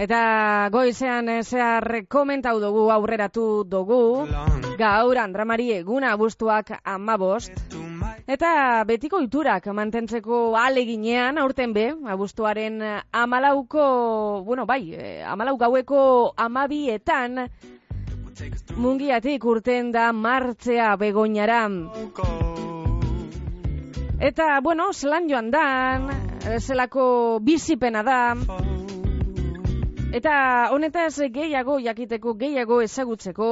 eta goizean eh, zehar komentau dugu, aurreratu dugu, gaur Andramari eguna abuztuak amabost, eta betiko iturak mantentzeko aleginean, aurten be, abuztuaren amalauko, bueno, bai, eh, amalau gaueko amabietan, mungiatik urten da martzea begoinara. go. Eta, bueno, zelan joan dan, eh, zelako bizipena da, eta honetaz gehiago jakiteko, gehiago ezagutzeko,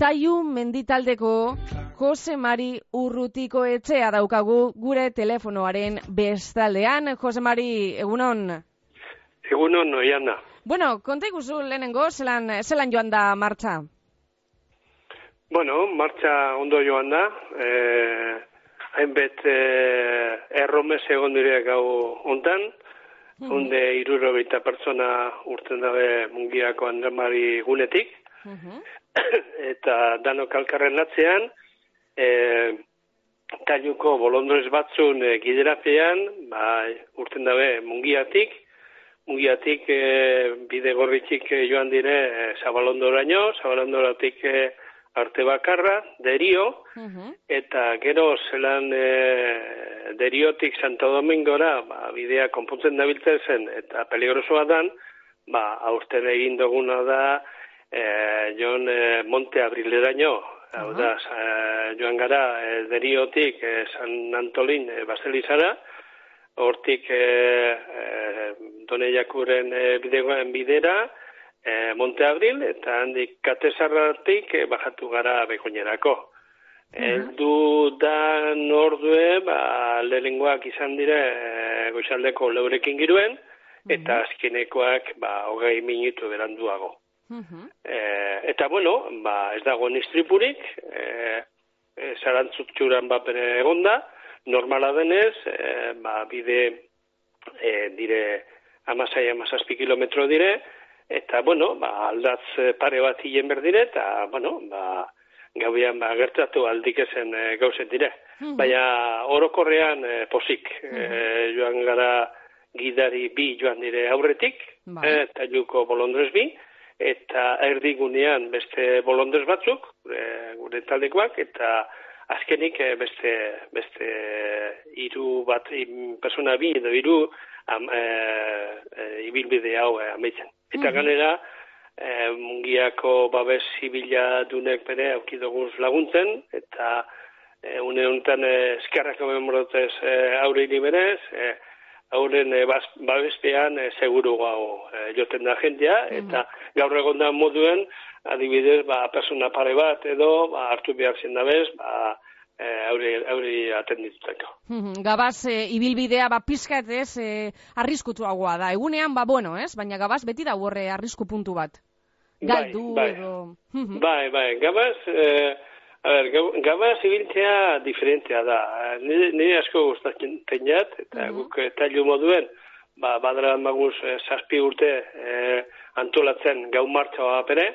Taiu menditaldeko Jose Mari Urrutiko etxea daukagu gure telefonoaren bestaldean. Jose Mari, egunon. Egunon, oiana. Bueno, konta iguzu lehenengo, zelan, zelan joan da martxa? Bueno, martxa ondo joan da. Eh, hainbet eh, erromes egon dire gau hontan. Honde iruro pertsona urten dabe mungiako andramari gunetik. Mhm. eta danok alkarren atzean, e, tailuko bolondrez batzun e, giderapean, ba, urten dabe mungiatik, mungiatik e, bide gorritxik e, joan dire e, zabalondoraino, zabalondoratik e, arte bakarra, derio, Mhm. eta gero zelan e, deriotik Santo Domingora ba, bidea konpuntzen dabiltzen zen eta peligrosoa dan, ba, aurten egin duguna da e, joan e, Monte Abrileraino, hau da, sa- joan gara e, deriotik e, San Antolin e, Baselizara, hortik e, e, Done Jakuren e, bidegoen bidera, e, Monte Abril, eta handik Katesarratik e, bajatu gara bekoinerako. Eldu da nordue, ba, lehenengoak izan dire e, goizaldeko leurekin giruen, eta azkenekoak ba, hogei minutu beranduago. Mhm. E, eta bueno, ba, ez dago nistripurik, e, e, zarantzutxuran bapere egonda, normala denez, e, ba, bide e, dire amasai amazazpi kilometro dire, eta bueno, ba, aldatz eh, pare bat hilen berdire, eta bueno, ba, gauean ba, gertatu aldik ezen e, gauzet dire. Baina orokorrean e, posik, e, joan gara gidari bi joan dire aurretik, Bai. e, eta juko bolondrez bi, eta erdigunean beste bolondrez batzuk, e, gure taldekoak, eta azkenik e, beste beste hiru bat im, persona bi edo hiru am, e, e, ibilbide hau e, amaitzen. Eta ganera e, mungiako babes zibila dunek bere aukidoguz laguntzen, eta e, une honetan e, eskerrak memorotez e, aurre berez, e, hauren e, babespean e, seguru gau e, joten da jendia, eta gaur egon da moduen, adibidez, ba, persona pare bat edo, ba, hartu behar zen dabez, ba, e, aurri, aurri atendituteko. Mhm. Gabaz, e, ibilbidea, ba, pizkat ez, e, arriskutuagoa da. Egunean, ba, bueno, ez? Baina gabaz beti da horre arrisku puntu bat. Galdu bai. edo... Mhm. Bai, bai, gabaz, eh, a ber, gabaz ibiltzea diferentea da. Nire, nire asko gustatzen jat, eta guk eh, tailu moduen, ba, badara maguz eh, zazpi urte eh, antolatzen gau martxoa bere,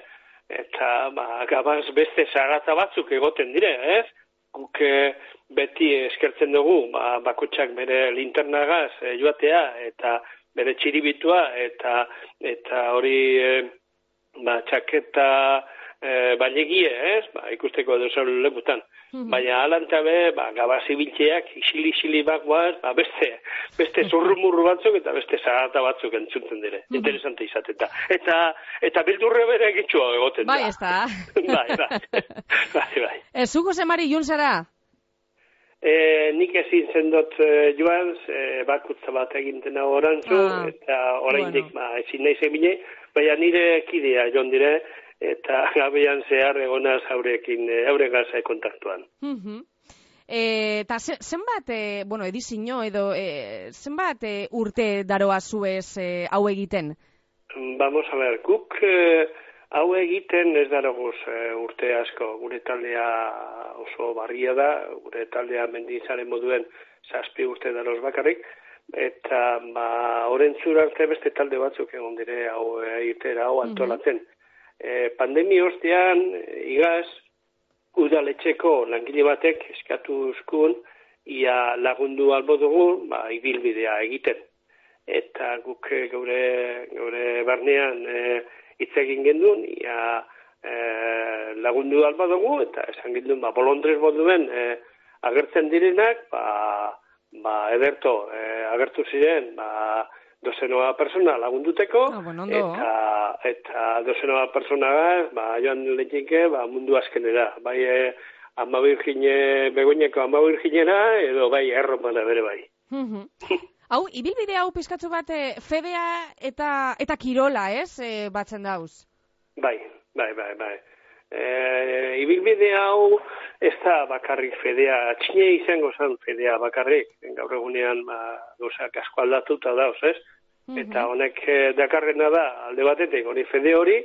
eta ba, gabaz beste zarata batzuk egoten dire, ez? Guk eh, beti eskertzen dugu, ba, bakotxak bere linternagaz eh, joatea, eta bere txiribitua, eta eta hori... Eh, ba, txaketa e, bailegie, ez? Ba, ikusteko edo zer lekutan. Baina alantabe, ba, gabazi biltzeak, isili-isili bakoaz, ba, beste, beste zurrumurru batzuk eta beste zarata batzuk entzuntzen dire. Interesante izateta. Eta, eta bildurre bere egitxua egoten Bai, ez da. bai, bai. bai, bai. Ez, zuko zemari jun zara? E, nik ezin zendot e, joan, e, bakutza bat egintena orantzu, Ah, eta oraindik bueno. ba, ezin nahi zemine, baina nire kidea joan dire, eta gabean zehar egonaz aurekin, e, aure gaza kontaktuan. Mhm. E, eta ze, zenbat, e, bueno, edizino edo, e, zenbat e, urte daroa zuez e, hau egiten? vamos a ver, guk eh, hau egiten ez daroguz eh, urte asko. Gure taldea oso barria da, gure taldea mendizaren moduen zazpi urte daroz bakarrik, eta ba, orentzur arte beste talde batzuk egon dire hau egitera, hau antolatzen. Eh, pandemi ostean, igaz, udaletxeko langile batek eskatu uzkun, ia lagundu albo dugu, ba, ibilbidea egiten. Eta guk eh, geure, geure barnean eh, hitz egin gendun, ia eh, lagundu albo dugu, eta esan gendun, ba, bolondrez boduen eh, agertzen direnak, ba, ba, ederto, eh, agertu ziren, ba, dozenoa persona lagunduteko, Ah, bueno, eta, eta dozenoa persona ba, joan lehenke, ba, mundu azkenera. Bai, e, ama virgine, begoineko ama virginera, edo bai, erromana bere bai. Hau, ibilbide hau pizkatzu bat eh, fedea eta eta kirola, ez? Eh, batzen dauz. Bai, bai, bai, bai. E, ibilbide hau ez da bakarrik fedea, txine izango zen fedea bakarrik, gaur egunean ba, gauzak asko aldatuta dauz, ez? Mhm. Eta honek eh, dakarrena da alde batetik hori fede hori,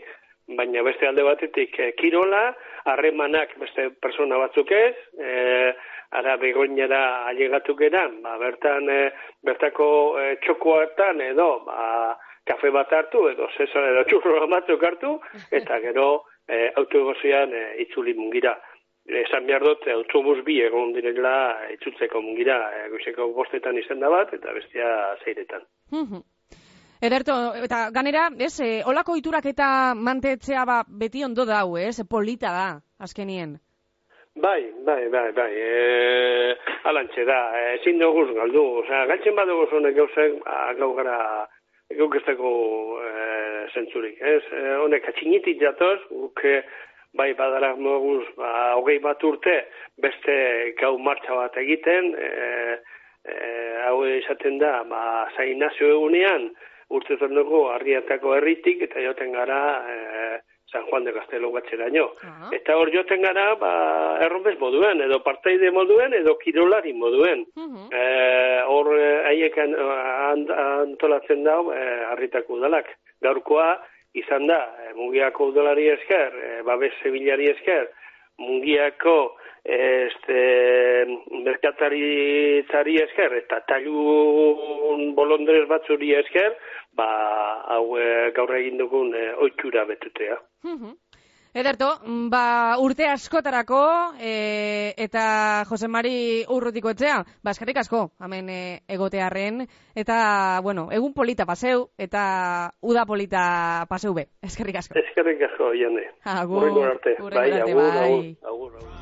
baina beste alde batetik eh, kirola, harremanak beste persona batzuk ez, eh, ara begoinera ailegatu geran, ba, bertan, eh, bertako eh, txokoetan edo, ba, kafe bat hartu, edo zesar edo txurro batzuk hartu, eta gero eh, autogozian eh, itzuli mungira. Esan behar dut, autobus bi egon direla itzutzeko mungira, eh, goizeko bostetan izan da bat, eta bestia zeiretan. Ederto, eta ganera, ez, eh, olako iturak eta mantetzea ba, beti ondo dau, ez, polita da, azkenien. Bai, bai, bai, bai, e, alantxe da, e, ezin duguz galdu, osea, galtzen badugu honek gauzek, ba, gau gara, guk ez dago e, zentzurik, ez? E, honek atxinitik jatoz, guk bai badarak moguz, ba, hogei bat urte, beste gau martxa bat egiten, e, e, hau esaten da, ba, zainazio egunean, urte dugu arriatako herritik, eta joten gara, e, San Juan de Castelo batxeraino. Ah. Eta hor joten gara, ba, erromes moduen, edo partaide moduen, edo kirolari moduen. Mhm. Eh, hor eh, haiek an- antolatzen dau eh, harritako udalak. Gaurkoa izan da, eh, mungiako udalari esker, eh, babes zebilari esker, mungiako este, merkataritzari esker, eta talun bolondrez batzuri esker, ba, hau gaur egin dugun eh, oitxura betutea. Ederto, mm, ba, urte askotarako e, eta Jose Mari urrutiko etzea, ba, eskerrik asko, hemen e, egotearen, eta, bueno, egun polita paseu, eta uda polita paseu be, eskerrik asko. Eskerrik asko, jende. Agur, urrengo arte, bai, agur, bai. agur, agur. agur.